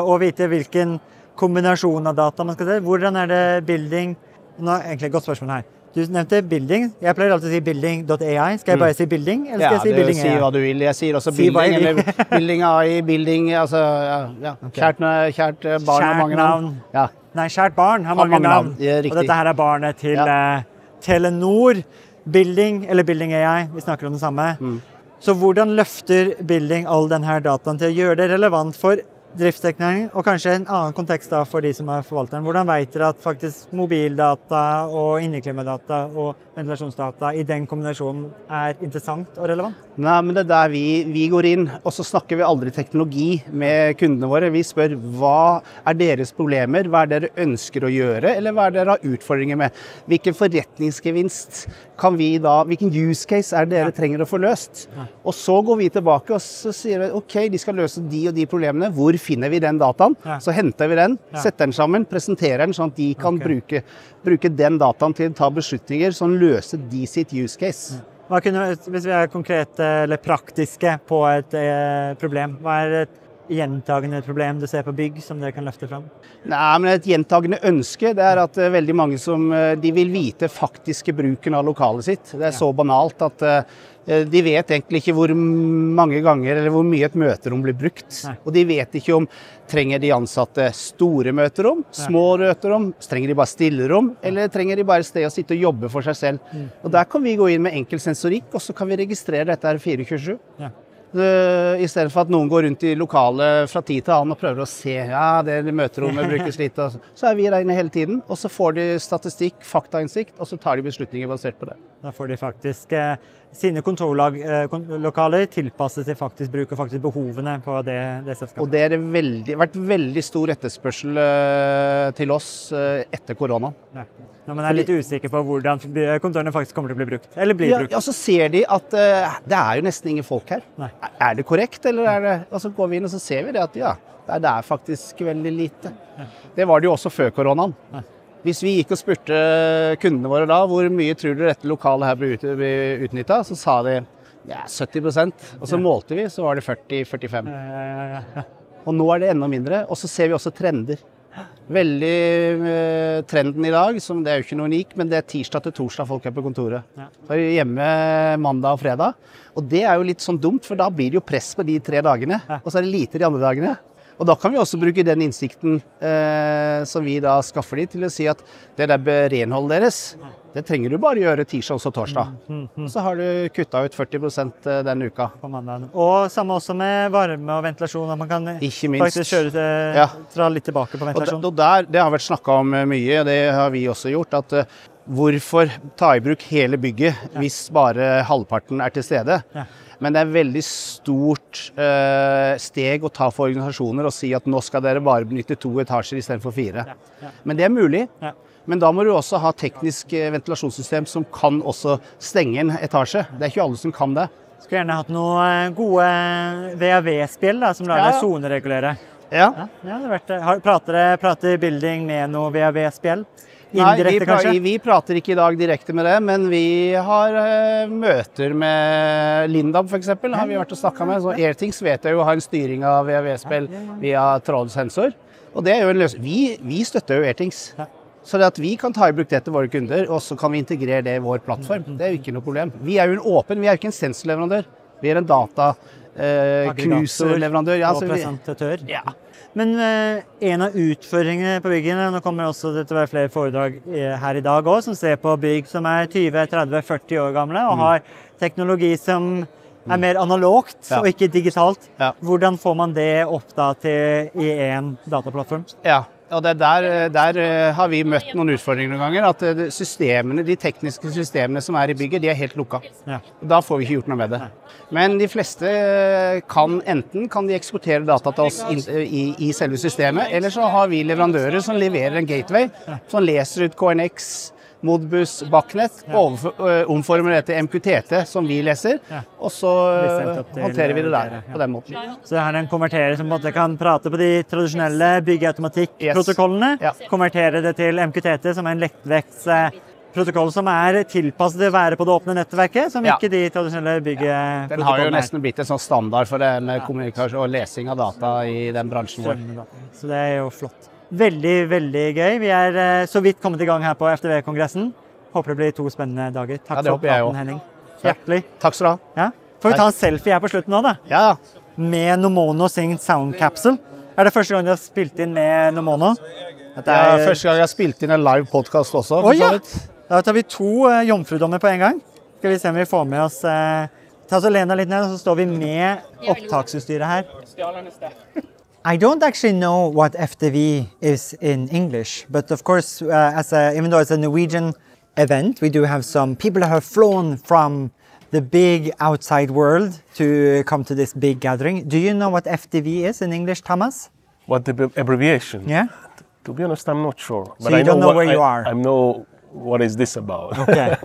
og vite hvilken kombinasjon av data man skal se. Hvordan er det building Nå er egentlig et godt spørsmål her. Du nevnte building. Jeg pleier alltid å si building.ai. Skal jeg bare si building, eller skal Ja, jeg si building AI? hva du vil. Jeg sier også Si building, eller building AI, building altså, ja, ja. Kjært, kjært barn barn har mange navn. Ja. Nei, kjært barn har Har mange, mange navn. navn, Og dette her er barnet til eh, Telenor. Building, eller Building AI, vi snakker om det samme. Mm. Så hvordan løfter Building all denne dataen til å gjøre det relevant for driftsdekningen, og kanskje en annen kontekst da for de som er forvalteren? Hvordan vet dere at faktisk mobildata og inneklimadata og ventilasjonsdata i den kombinasjonen er interessant og relevant? Nei, men det er der vi, vi går inn, og så snakker vi aldri teknologi med kundene våre. Vi spør hva er deres problemer, hva er dere ønsker å gjøre, eller hva er dere har utfordringer med. Hvilken forretningsgevinst kan vi da, hvilken use case er det dere trenger å få løst? Og så går vi tilbake og så sier vi ok, de skal løse de og de problemene. Hvor finner vi den dataen? Så henter vi den, setter den sammen, presenterer den sånn at de kan okay. bruke, bruke den dataen til å ta beslutninger som løser de sitt use case. Hva kunne, hvis vi er konkrete eller praktiske på et eh, problem, hva er et gjentagende problem du ser på bygg som dere kan løfte fram? Nei, men Et gjentagende ønske det er at uh, veldig mange som uh, de vil vite faktiske bruken av lokalet sitt. Det er så banalt at uh, de vet egentlig ikke hvor mange ganger eller hvor mye et møterom blir brukt. Nei. Og de vet ikke om trenger de ansatte store møterom, små møterom, trenger de bare stillerom, eller trenger de bare et sted å sitte og jobbe for seg selv. Og Der kan vi gå inn med enkel sensorikk, og så kan vi registrere dette her 24-7. Ja. Uh, I stedet for at noen går rundt i lokalet fra tid til annen og prøver å se ja, det møterommet brukes litt, så er vi der inne hele tiden. Og så får de statistikk, faktainnsikt, og så tar de beslutninger basert på det. Da får de faktisk eh, sine kontorlokaler tilpasset til faktisk bruk og faktisk behovene på det, det Og det har veldig, vært veldig stor etterspørsel uh, til oss uh, etter korona. Ja. Når man er litt usikker på hvordan kontorene faktisk kommer til å bli brukt. Eller blir Ja, brukt. ja, så ser de at det er jo nesten ingen folk her. Nei. Er det korrekt, eller er det Og så går vi inn og så ser vi det at ja, det er faktisk veldig lite. Det var det jo også før koronaen. Nei. Hvis vi gikk og spurte kundene våre da hvor mye tror du dette lokalet her blir, ut, utnytta, så sa de ja, 70% Og så målte vi, så var det 40-45. Ja, ja, ja, ja. Og nå er det enda mindre. Og så ser vi også trender. Veldig eh, Trenden i dag, som det er jo ikke noe unik, men det er tirsdag til torsdag folk er på kontoret. Så er vi hjemme mandag og fredag. Og det er jo litt sånn dumt, for da blir det jo press på de tre dagene. Og så er det lite de andre dagene. Og da kan vi også bruke den innsikten eh, som vi da skaffer de, til å si at det der renholdet deres, det trenger du bare gjøre tirsdag og torsdag. Mm, Så har du kutta ut 40% den uka. På mandagen. Og samme også med varme og ventilasjon. At man kan Ikke minst. faktisk kjøre til, Ja. dra litt tilbake på ventilasjon. og der, Det har vært snakka om eh, mye, og det har vi også gjort. at eh, Hvorfor ta i bruk hele bygget hvis bare halvparten er til stede? Ja. Men det er veldig stort eh, steg å ta for organisasjoner å si at nå skal dere bare benytte to etasjer istedenfor fire. ja. Men det er mulig. Ja. Men da må du også ha teknisk eh, ventilasjonssystem som kan også stenge en etasje. Det er ikke alle som kan det. Skulle gjerne hatt noen gode VAV-spill som lar deg ja. soneregulere. Ja. Ja, ja, det har vært, prater, prater building med noe VAV-spill? Nei, vi, Indirekte, kanskje? vi prater ikke i dag direkte med det, men vi har eh, møter med Lindab f.eks. har vi vært og snakka med. Så Airthings vet jeg jo har en styring av VV-spill via trådsensor. Og det er jo en løsning. Vi, vi støtter jo Airthings. Så det at vi kan ta i bruk det til våre kunder, og så kan vi integrere det i vår plattform, det er jo ikke noe problem. Vi er jo en åpen, vi er jo ikke en sensorleverandør. Vi er en Dataknuserleverandør. Ja, og så vi, presentatør. ja. Men eh, en av utføringene på byggene Nå kommer også det til å være flere foredrag eh, her i dag òg, som ser på bygg som er 20-30-40 år gamle og har teknologi som er mer analogt Mm. Ja. og ikke digitalt. Ja. Hvordan får man det opp da til i én dataplattform? Ja, og det er der, der eh, har vi møtt noen utfordringer noen ganger. At eh, systemene, de tekniske systemene som er i bygget, de er helt lukka. Ja. Da får vi ikke gjort noe med det. Men de fleste eh, kan enten kan de eksportere data til oss in, i, i selve systemet, eller så har vi leverandører som leverer en gateway, som leser ut KNX, Modbus, Bachnet overfor- øh, omformer det til MQTT, som vi leser, Ja. og så til- håndterer vi det der ja. på den måten. Så det her er en konverterer som på kan prate på de tradisjonelle byggeautomatikk-protokollene. Ja. Konvertere det til MQTT, som er en lettvekts eh, protokoll som er tilpasset til å være på det åpne nettverket, som Ja. ikke de tradisjonelle Den har jo er. nesten blitt en sånn standard for det med kommunikasjon og lesing av data i den bransjen vår. Så det er jo flott. Veldig, veldig gøy. Vi er eh, så vidt kommet i gang her på FTV-kongressen. Håper det blir to spennende dager. Takk Ja, det for praten. Henning. Hjertelig. Takk skal du ha. Ja. Får vi ta en selfie her på slutten nå, da? Ja, Med Nomono sin Sound Capsule. Er det første gang du har spilt inn med Nomono? Det er er- første gang jeg har spilt inn en live podkast også. Oh, ja! Da tar vi to uh, jomfrudommer på en gang. Skal vi se om vi får med oss uh, Ta så Lena litt ned, så står vi med opptaksutstyret her. I don't actually know what FTV is in English, but of course, uh, as a, even though it's a Norwegian event, we do have some people that have flown from the big outside world to come to this big gathering. Do you know what FTV is in English, Thomas? What the abbreviation? Yeah. To be honest, I'm not sure. So you don't know what- where you I- are? I know what is this about. Okay.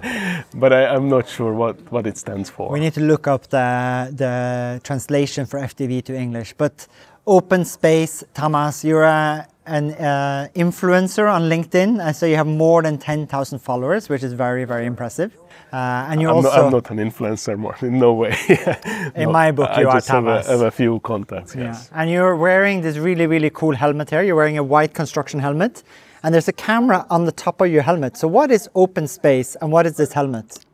but I, I'm not sure what, what it stands for. We need to look up the, the translation for FTV to English. But Open Space, Thomas, you're a, an uh, influencer on LinkedIn. I so you have more than 10,000 followers, which is very, very impressive. Uh, and you I'm, also, not, I'm not an influencer, more in no way. In No, my book, I you are, just have a, have a few contacts. yeah. And you're wearing this really, really cool helmet here. You're wearing a white construction helmet, and there's a camera on the top of your helmet. So, what is Open Space, and what is this helmet?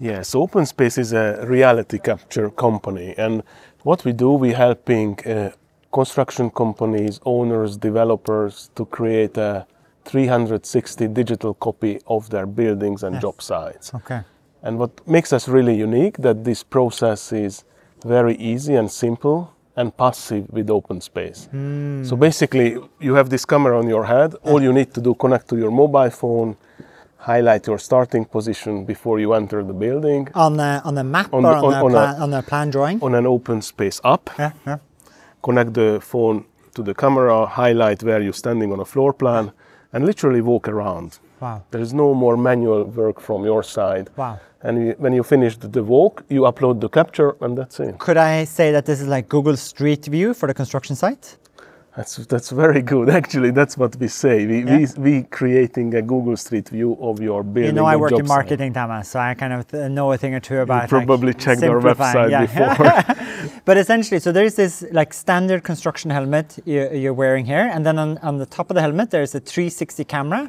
Yes, Open Space is a reality capture company, and what we do, we're helping uh, construction companies, owners, developers to create a 360 digital copy of their buildings and job sites. Okay. And what makes us really unique that this process is very easy and simple and passive with OpenSpace. Hmm. So basically, you have this camera on your head. All you need to do connect to your mobile phone, highlight your starting position before you enter the building On the on the map On or the- on, on- a on a- plan, on a plan drawing? on an OpenSpace app. Yeah, yeah. Connect the phone to the camera, highlight where you're standing on a floor plan, and literally walk around. Wow. There is no more manual work from your side. Wow. And when you finish the, the walk, you upload the capture, and that's it. Could I say that this is like Google Street View for the construction site? That's that's very good. Actually, that's what we say. We we, we creating a Google Street View of your building. You know, I work in site. marketing, Thomas, so I kind of know a thing or two about. like, probably checked our website yeah. before. but essentially, so there is this like standard construction helmet you- you're wearing here, and then on, on the top of the helmet there's a 360 camera,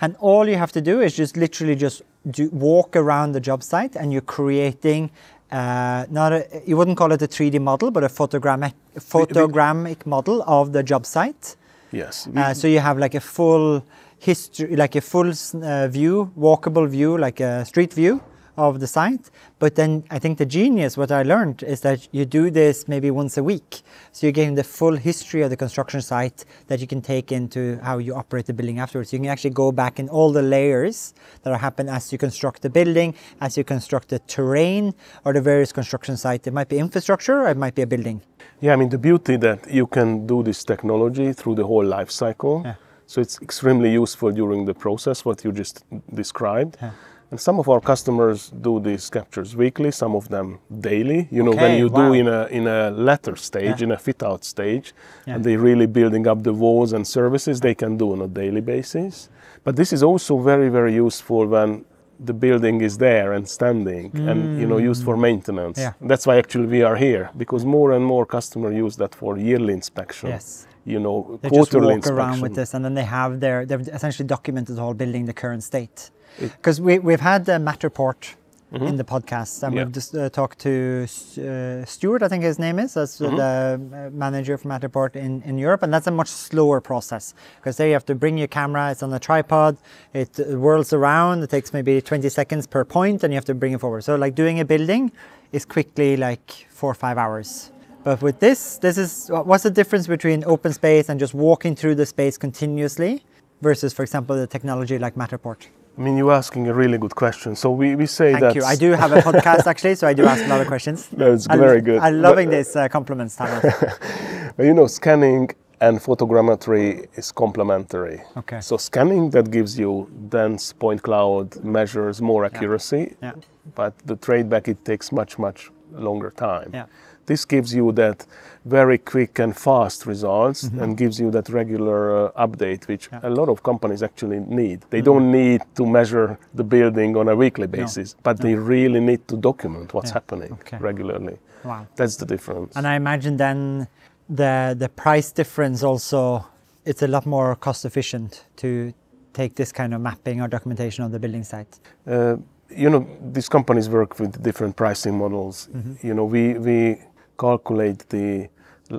and all you have to do is just literally just do, walk around the job site, and you're creating. Uh, not a, you wouldn't call it a 3D model, but a photogrammic, photogrammic model of the job site. Yes. Uh, so you have like a full history, like a full uh, view, walkable view, like a street view of the site. But then I think the genius, what I learned, is that you do this maybe once a week. So you're getting the full history of the construction site that you can take into how you operate the building afterwards. You can actually go back in all the layers that are happen as you construct the building, as you construct the terrain or the various construction site. It might be infrastructure or it might be a building. Yeah, I mean the beauty that you can do this technology through the whole life cycle. Yeah. So it's extremely useful during the process what you just described. And some of our customers do these captures weekly, some of them daily. You know, when you wow. do in a in a letter stage, Yeah. in a fit out stage, Yeah. and they're really building up the walls and services they can do on a daily basis. But this is also very, very useful when the building is there and standing and you know used for maintenance. Mm. Yeah. That's why actually we are here because more and more customers use that for yearly inspection. Yes. You know, They just walk around with this, and then they have their they've essentially documented the whole building, the current state. Because we we've had uh, Matterport in the podcast, and Yeah. we've just uh, talked to uh, Stuart, I think his name is, that's the uh, manager for Matterport in, in Europe, and that's a much slower process because there you have to bring your camera, it's on a tripod, it whirls around, it takes maybe 20 seconds per point, and you have to bring it forward. So like doing a building is quickly like four or five hours. But with this, this is what's the difference between open space and just walking through the space continuously versus, for example, the technology like Matterport? I mean, you're asking a really good question. So we, we say Thank that you. I do have a podcast actually, so I do ask a lot of questions. That's very good. I'm loving But- these uh, compliments, Thomas. But you know, scanning and photogrammetry is complementary. Okay. So scanning that gives you dense point cloud measures more accuracy, Yeah. but the trade back it takes much much longer time. Yeah. This gives you that very quick and fast results Mm-hmm. and gives you that regular uh, update, which a lot of companies actually need. They Mm. don't need to measure the building on a weekly basis, but they really need to document what's Yeah. happening Okay. regularly. Wow. That's the difference. And I imagine then the the price difference also it's a lot more cost efficient to take this kind of mapping or documentation of the building site. Uh, you know, these companies work with different pricing models. Mm-hmm. You know, we, we calculate the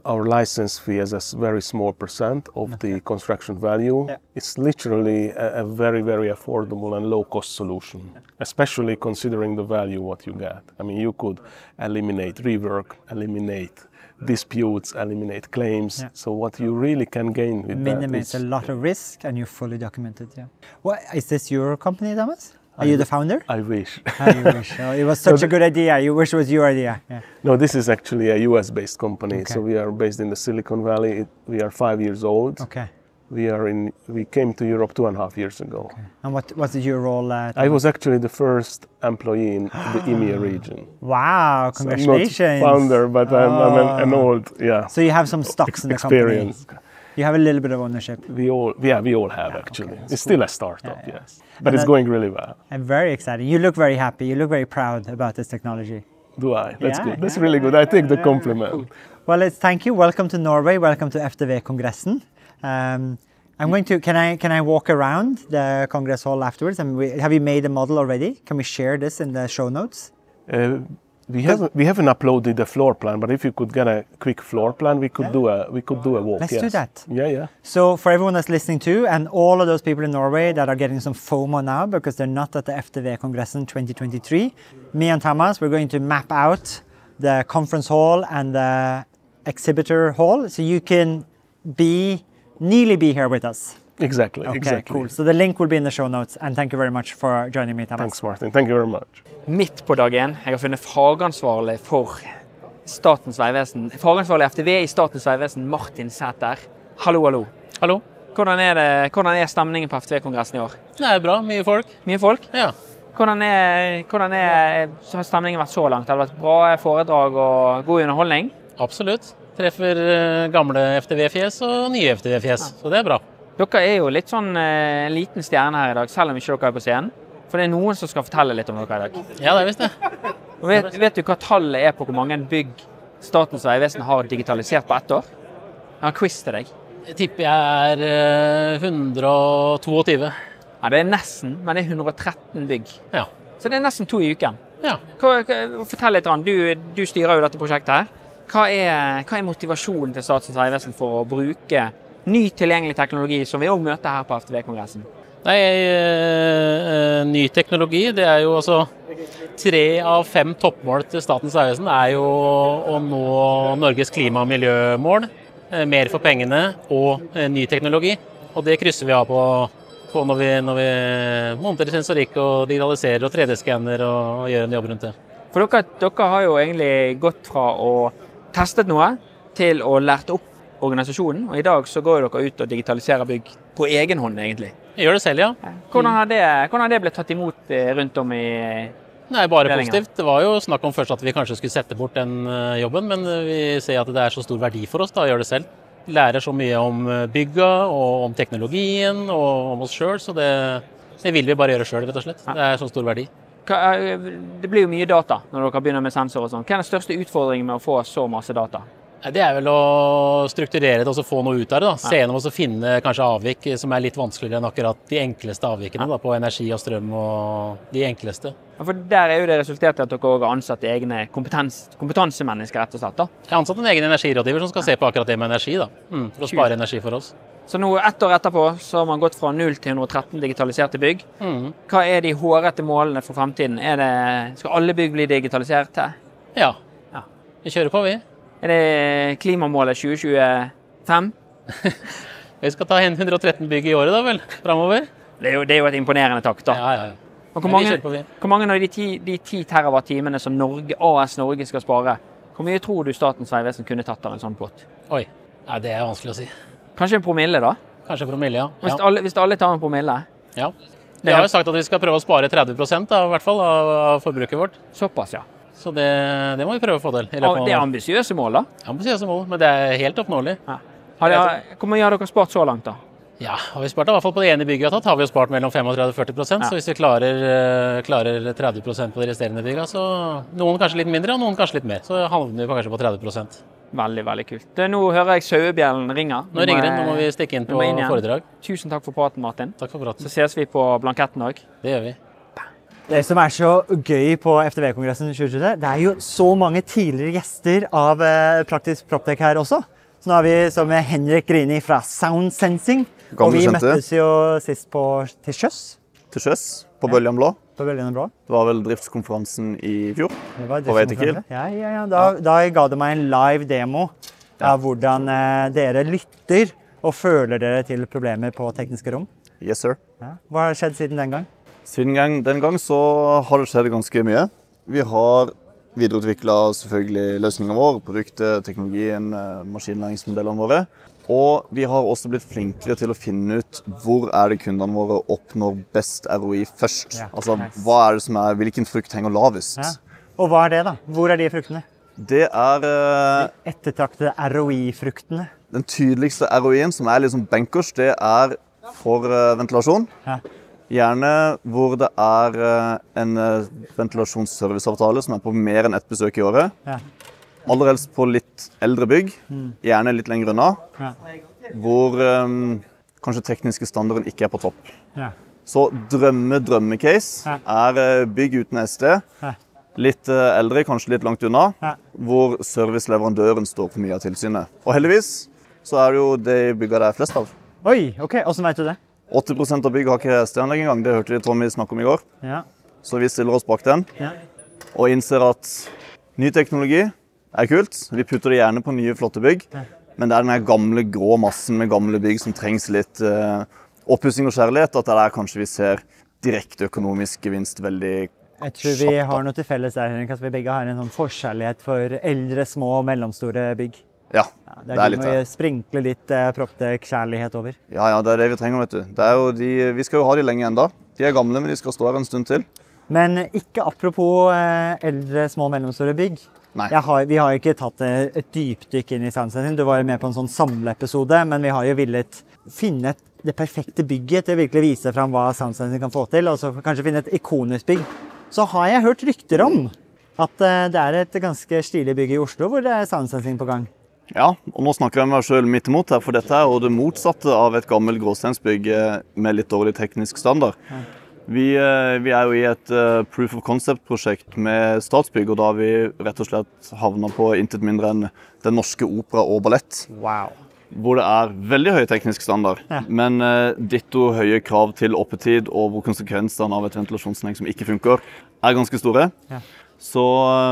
our license fee as a very small percent of the construction value. Yeah. It's literally a, a very, very affordable and low cost solution, especially considering the value what you get. I mean, you could eliminate rework, eliminate disputes, eliminate claims. Yeah. So what you really can gain with Minimize that a lot of risk and you're fully documented. Yeah. What is this your company, Thomas? Are you the founder? I wish. You wish. Oh, it was such a good idea. You wish it was your idea. Yeah. No, this is actually a US-based company. Okay. So we are based in the Silicon Valley. It, we are five years old. Okay. We are in. We came to Europe two and a half years ago. Okay. And what was your role? Uh, I was actually the first employee in the EMEA region. Wow! So I'm not founder, but I'm, I'm an, an Oh. old, yeah, So you have some stocks in the experience. You have a little bit of ownership. We all, yeah, we all have actually. okay. It's still a startup, Yeah, yeah. yes, but it's that- going really well. And very exciting. You look very happy. You look very proud about this technology. Do I? That's Yeah, good. That's yeah, really good. I take the compliment. Well, it's thank you. Welcome to Norway. Welcome to FDV Kongressen. Um, I'm going to. Can I can I walk around the Congress Hall afterwards? And we, have you made a model already? Can we share this in the show notes? Uh, we haven't we haven't uploaded the floor plan, but if you could get a quick floor plan, we could do a we could do a walk. Let's do that. Yeah, yeah. So for everyone that's listening to, and all of those people in Norway that are getting some FOMO now because they're not at the FDV Kongressen 2023, me and Thomas, we're going to map out the conference hall and the exhibitor hall, so you can be nearly be here with us. Exactly. Okay, exactly. cool. So the link will be in the show notes, and thank you very much for joining me, Thomas. Thanks, Martin. Thank you very much. Midt på dag én. Jeg har funnet fagansvarlig for Statens vegvesen. Fagansvarlig FTV i Statens vegvesen, Martin Sæter. Hallo, hallo. Hallo. Hvordan er, det, hvordan er stemningen på FTV-kongressen i år? Det er bra. Mye folk. Mye folk? Ja. Hvordan, er, hvordan er, så har stemningen vært så langt? Det Har vært bra foredrag og god underholdning? Absolutt. Treffer eh, gamle FTV-fjes og nye FTV-fjes, så det er bra. Dere er jo litt sånn eh, en liten stjerne her i dag, selv om ikke dere er på scenen. For det er noen som skal fortelle litt om dere i dag. Ja, det er visst det. Og vet, vet du hva tallet er på hvor mange bygg Statens vegvesen har digitalisert på ett år? Jeg har en quiz til deg. Jeg tipper jeg er eh, 122. Ja, Det er nesten, men det er 113 bygg. Ja. Så det er nesten to i uken. Ja. Hva, hva, fortell litt, om, Du, du styrer jo dette prosjektet. her. Hva er, hva er motivasjonen til Statens vegvesen for å bruke ny tilgjengelig teknologi, som vi òg møter her på FTV-kongressen? Nei, eh, ny teknologi, det er jo altså Tre av fem toppmål til Statens vegvesen er jo å nå Norges klima- og miljømål. eh, Mer for pengene og eh, ny teknologi. Og det krysser vi av på, på når, vi, når vi monterer sensorikk og digitaliserer og 3D-skanner og, og gjør en jobb rundt det. For dere, dere har jo egentlig gått fra å testet noe til å lært opp organisasjonen. Og i dag så går dere ut og digitaliserer bygg på egen hånd, egentlig. Jeg gjør det selv, ja. Hvordan har det, hvordan har det blitt tatt imot eh, rundt om i Nei, bare positivt. Det var jo snakk om først at vi kanskje skulle sette bort den eh, jobben, men eh, vi ser at det er så stor verdi for oss da, å gjøre det selv. Lærer så mye om bygga og om teknologien og om oss sjøl, så det, det vil vi bare gjøre sjøl, rett og slett. Det er så stor verdi. er- Det blir jo mye data når dere begynner med sensor og sånn. Hva er den største utfordringen med å få så masse data? Det er vel å strukturere det og så få noe ut av det. da. Se gjennom og så finne kanskje avvik som er litt vanskeligere enn akkurat de enkleste avvikene da, på energi og strøm og de enkleste. Ja, For Der er jo det resultert i at dere også har ansatt egne kompetens, kompetansemennesker, rett og slett. da. Jeg har ansatt en egen energirådgiver som skal se på akkurat det med energi, da, mm, for å spare energi for oss. Så nå ett år etterpå så har man gått fra 0 til 113 digitaliserte bygg. Mm. Hva er de hårete målene for fremtiden? Er det, skal alle bygg bli digitalisert? Ja. Vi kjører på, vi. Er det klimamålet 2025? Vi skal ta hen 113 bygg i året, da vel? Framover. Det det er jo et imponerende takt, da. Ja, ja, ja. Og hvor mange, hvor mange av de ti, de ti terawatt-timene som Norge, AS Norge skal spare, hvor mye tror du Statens vegvesen kunne tatt av en sånn pott? Oi. ja, det er vanskelig å si. Kanskje en promille, da? Kanskje en promille, ja. Hvis, ja. alle, hvis alle tar en promille? ja. Vi har jo sagt at vi skal prøve å spare 30 da, i hvert fall, av, av forbruket vårt. Såpass, ja. Så det, det må vi prøve å få til. Ja, Det er ambisiøse mål, da. ambisiøse mål, men det er helt oppnåelig. Har dere, hvor mye har dere spart så langt, da? Ja, har vi spart, i hvert fall på det ene bygget vi har tatt, har vi jo spart mellom 35 og 40 ja. Så hvis vi klarer, eh, klarer 30 på de resterende byggene, så noen kanskje litt mindre, og noen kanskje litt mer. Så havner vi kanskje på 30% Veldig, veldig kult. Nå hører jeg sauebjellen ringe. Nå ringer den, nå må vi stikke inn på inn foredrag. Tusen takk for praten, Martin. Takk for praten. Så ses vi på blanketten òg. Det gjør vi. Det som er så gøy på FTV-kongressen 2023, det er jo så mange tidligere gjester av eh, Praktisk Proptech her også. Så nå har vi som Henrik Grini fra Sound Sensing. og vi kjente. møttes jo sist på, til sjøs Til sjøs på Bøljan Blå. på Bølgene Blå. Det var vel driftskonferansen i fjor. Det var På vei til Kiel. Ja, ja, ja. Da, da ga det meg en live demo av hvordan eh, dere lytter og føler dere til problemer på tekniske rom. Yes, sir. Ja. Hva har skjedd siden den gang? Siden gang, den gang så har det skjedd ganske mye. Vi har videreutvikla selvfølgelig løsningen vår, produktet, teknologien, eh, maskinlæringsmodellene våre. Og vi har også blitt flinkere til å finne ut hvor er det kundene våre oppnår best ROI først. Altså hva er det som er, hvilken frukt henger lavest. Ja. Og hva er det, da? Hvor er de fruktene? Det er De Ettertraktede ROI-fruktene. den tydeligste ROI-en, som er liksom bankers, det er for eh, ventilasjon. Ja. Gjerne hvor det er eh, en uh, ventilasjonsserviceavtale som er på mer enn ett besøk i året. Ja. Aller helst på litt eldre bygg, Mm. gjerne litt lenger unna. Ja. Hvor um, kanskje tekniske standarden ikke er på topp. Ja. Så drømme-drømme-case er eh, bygg uten SD. Litt eh, eldre, kanskje litt langt unna. Ja. Hvor serviceleverandøren står for mye av tilsynet. Og heldigvis så er det jo de bygga det er flest av. Oi, ok. Åssen veit du det? 80 av bygg har ikke SD-anlegg engang. Det hørte vi Tommy snakke om i går. Ja. Så vi stiller oss bak den Ja. og innser at ny teknologi er kult. Vi putter det gjerne på nye, flotte bygg. Ja. Men det er den gamle, grå massen med gamle bygg som trengs litt uh, oppussing og kjærlighet. At det er der kanskje vi ser direkte økonomisk gevinst veldig Jeg tror vi har noe til felles der, Henrik, at vi begge har en sånn forkjærlighet for eldre, små og mellomstore bygg. Ja, Det det er, er de litt det. sprinkle litt eh, Proptech-kjærlighet over. Ja, ja, det er det vi trenger, vet du. Det er jo de, vi skal jo ha de lenge enda. De er gamle, men de skal stå her en stund til. Men ikke apropos eh, eldre, små og mellomstore bygg. Har, vi har jo ikke tatt eh, et dypdykk inn i Soundsensing. Du var jo med på en sånn samleepisode, men vi har jo villet finne det perfekte bygget til å virkelig vise fram hva Soundsensing kan få til, og så kanskje finne et ikonisk bygg. Så har jeg hørt rykter om at eh, det er et ganske stilig bygg i Oslo hvor det er Soundsensing på gang. Ja, og nå snakker jeg meg sjøl midt imot her, for dette er jo det motsatte av et gammelt gråsteinsbygg eh, med litt dårlig teknisk standard. Vi, eh, vi er jo i et eh, proof of concept-prosjekt med Statsbygg, og da har vi rett og slett havna på intet mindre enn Den norske opera og ballett. Wow. Hvor det er veldig høy teknisk standard, Ja. men ditto høye krav til oppetid, og hvor konsekvensene av et ventilasjonsanlegg som ikke funker, er ganske store. Ja. Så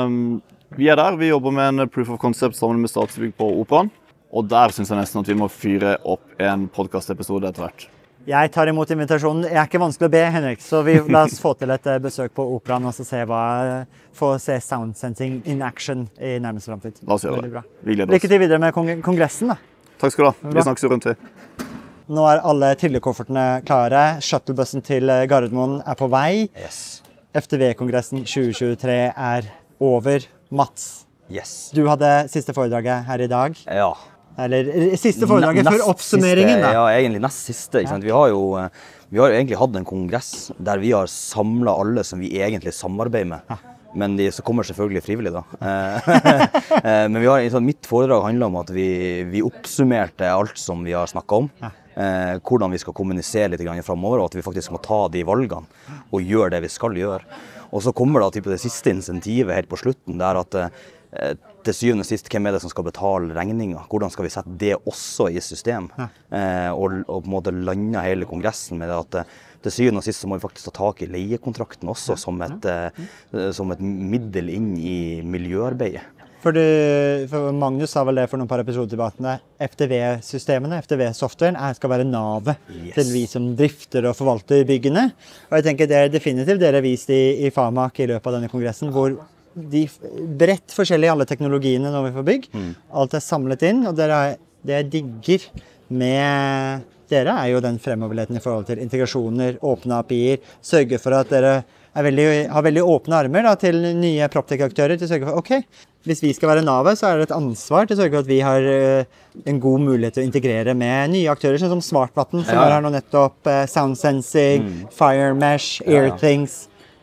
um, vi er der. Vi jobber med en proof of concept sammen med Statsbygg på Operaen. Og der syns jeg nesten at vi må fyre opp en podkastepisode etter hvert. Jeg tar imot invitasjonen. Jeg er ikke vanskelig å be, Henrik, så vi, la oss få til et eh, besøk på Operaen og så se hva, få se Soundsensing in action i nærmeste framtid. La oss gjøre det. Vi gleder oss. Lykke til videre med kong kongressen. da. Takk skal du ha. Vi snakkes rundt, vi. Nå er alle trillekoffertene klare. Shuttlebussen til eh, Gardermoen er på vei. Yes. FTV-kongressen 2023 er over. Mats, Yes. du hadde siste foredraget her i dag. Ja. Eller eh, siste foredraget N før oppsummeringen, siste. Ja, egentlig nest siste. Sant? Vi har jo eh, vi har jo egentlig hatt en kongress der vi har samla alle som vi egentlig samarbeider med. Men de kommer selvfølgelig frivillig, da. Eh, Men vi har, sånn, mitt foredrag handler om at vi, vi oppsummerte alt som vi har snakka om. Eh, hvordan vi skal kommunisere litt framover, og at vi faktisk må ta de valgene og gjøre det vi skal gjøre. Og så kommer da type det siste insentivet helt på slutten, det er at eh, til syvende og sist, hvem er det som skal betale regninga? Hvordan skal vi sette det også i system? Eh, og, og på en måte lande hele kongressen med det at eh, til syvende og sist så må vi faktisk ta tak i leiekontrakten også som et, eh, som et middel inn i miljøarbeidet. For, du, for Magnus sa vel det for noen par episoder tilbake. FTV-systemene, FTV-softwaren, skal være navet til vi som drifter og forvalter byggene. Og jeg tenker Det er definitivt dere har vist i, i Famak i løpet av denne kongressen, hvor de bredt forskjellige alle teknologiene når vi får bygg. Alt er samlet inn, og Det jeg digger med dere, er jo den fremoverligheten i forhold til integrasjoner, åpne API-er. Sørge for at dere er veldig, har veldig åpne armer da, til nye Proptech-aktører. til å sørge for, ok, Hvis vi skal være navet, så er det et ansvar til å sørge for at vi har uh, en god mulighet til å integrere med nye aktører, sånn som Smartvatn, som Ja. er her nå nettopp. Uh, Sound Sensing, Mm. Fire Mesh, Ja, ja.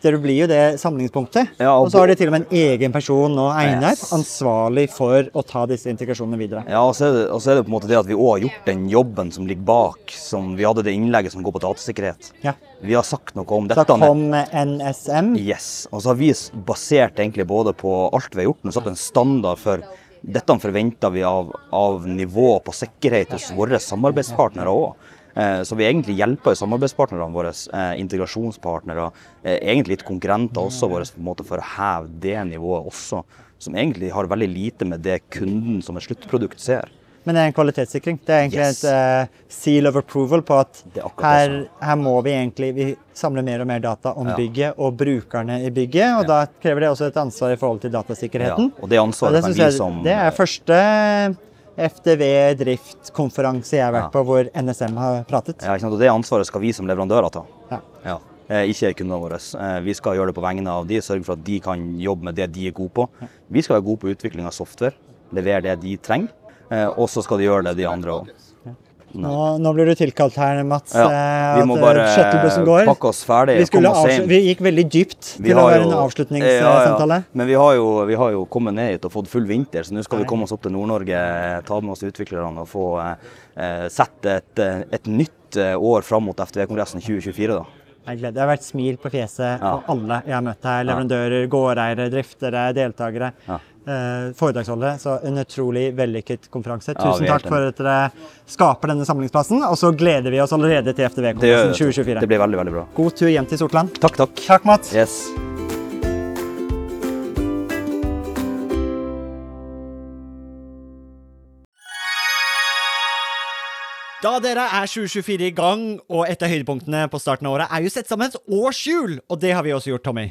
Dere blir jo det samlingspunktet. Ja, og og så har de til og med en egen person nå, Einar, Yes. ansvarlig for å ta disse integrasjonene videre. Ja, og så er, det, og så er det på en måte det at vi òg har gjort den jobben som ligger bak. som Vi hadde det innlegget som går på datasikkerhet. Ja. Vi har sagt noe om dette. Da kom NSM. Yes. Og så har vi basert egentlig både på alt vi har gjort, men satt en standard for dette forventer vi av, av nivå på sikkerhet hos våre samarbeidspartnere òg. Eh, Så vi egentlig hjelper samarbeidspartnerne våre, eh, integrasjonspartnere, eh, egentlig litt konkurrenter også våre, for å heve det nivået også. Som egentlig har veldig lite med det kunden som et sluttprodukt ser. Men det er en kvalitetssikring. Det er egentlig Yes. et uh, seal of approval på at Det er her, her må vi egentlig vi samler mer og mer data om Ja. bygget og brukerne i bygget. Og da krever det også et ansvar i forhold til datasikkerheten. Ja, og det ansvaret Og kan vi som- Det er første FDV driftkonferanse jeg har vært Ja. på hvor NSM har pratet. Ja? Og det ansvaret skal vi som leverandører ta. Ja. Ja. Eh, ikke kundene våre. Eh, vi skal gjøre det på vegne av de, sørge for at de kan jobbe med det de er gode på. Vi skal være gode på utvikling av software, levere det de trenger. Eh, og så skal de gjøre det de andre òg. Nå, nå blir du tilkalt her, Mats. Ja, eh, vi må bare eh, går. pakke oss ferdig Vi, og komme oss avslu- vi gikk veldig dypt Vi til å være jo- en Ja, avslutningssamtale. ja. Men vi har, jo, vi har jo kommet ned hit og fått full vinter, så nå skal vi komme oss opp til Nord-Norge, ta med oss utviklerne og få eh, sett et, eh, et nytt eh, år fram mot FTV-kongressen 2024. da. Det har vært smil på fjeset Ja. på alle jeg har møtt her. Leverandører, gårdeiere, driftere, deltakere. Ja. Eh, foredragsholdere. Så en utrolig vellykket konferanse. Tusen er takk for at dere skaper denne samlingsplassen. Og så gleder vi oss allerede til FTV-kongressen 2024. Det blir veldig, veldig bra. God tur hjem til Sortland. Takk, takk. Takk, Mats. Yes. Da dere er 2024 i gang, og et av høydepunktene på starten av året er jo sett sammen et årshjul, og det har vi også gjort, Tommy.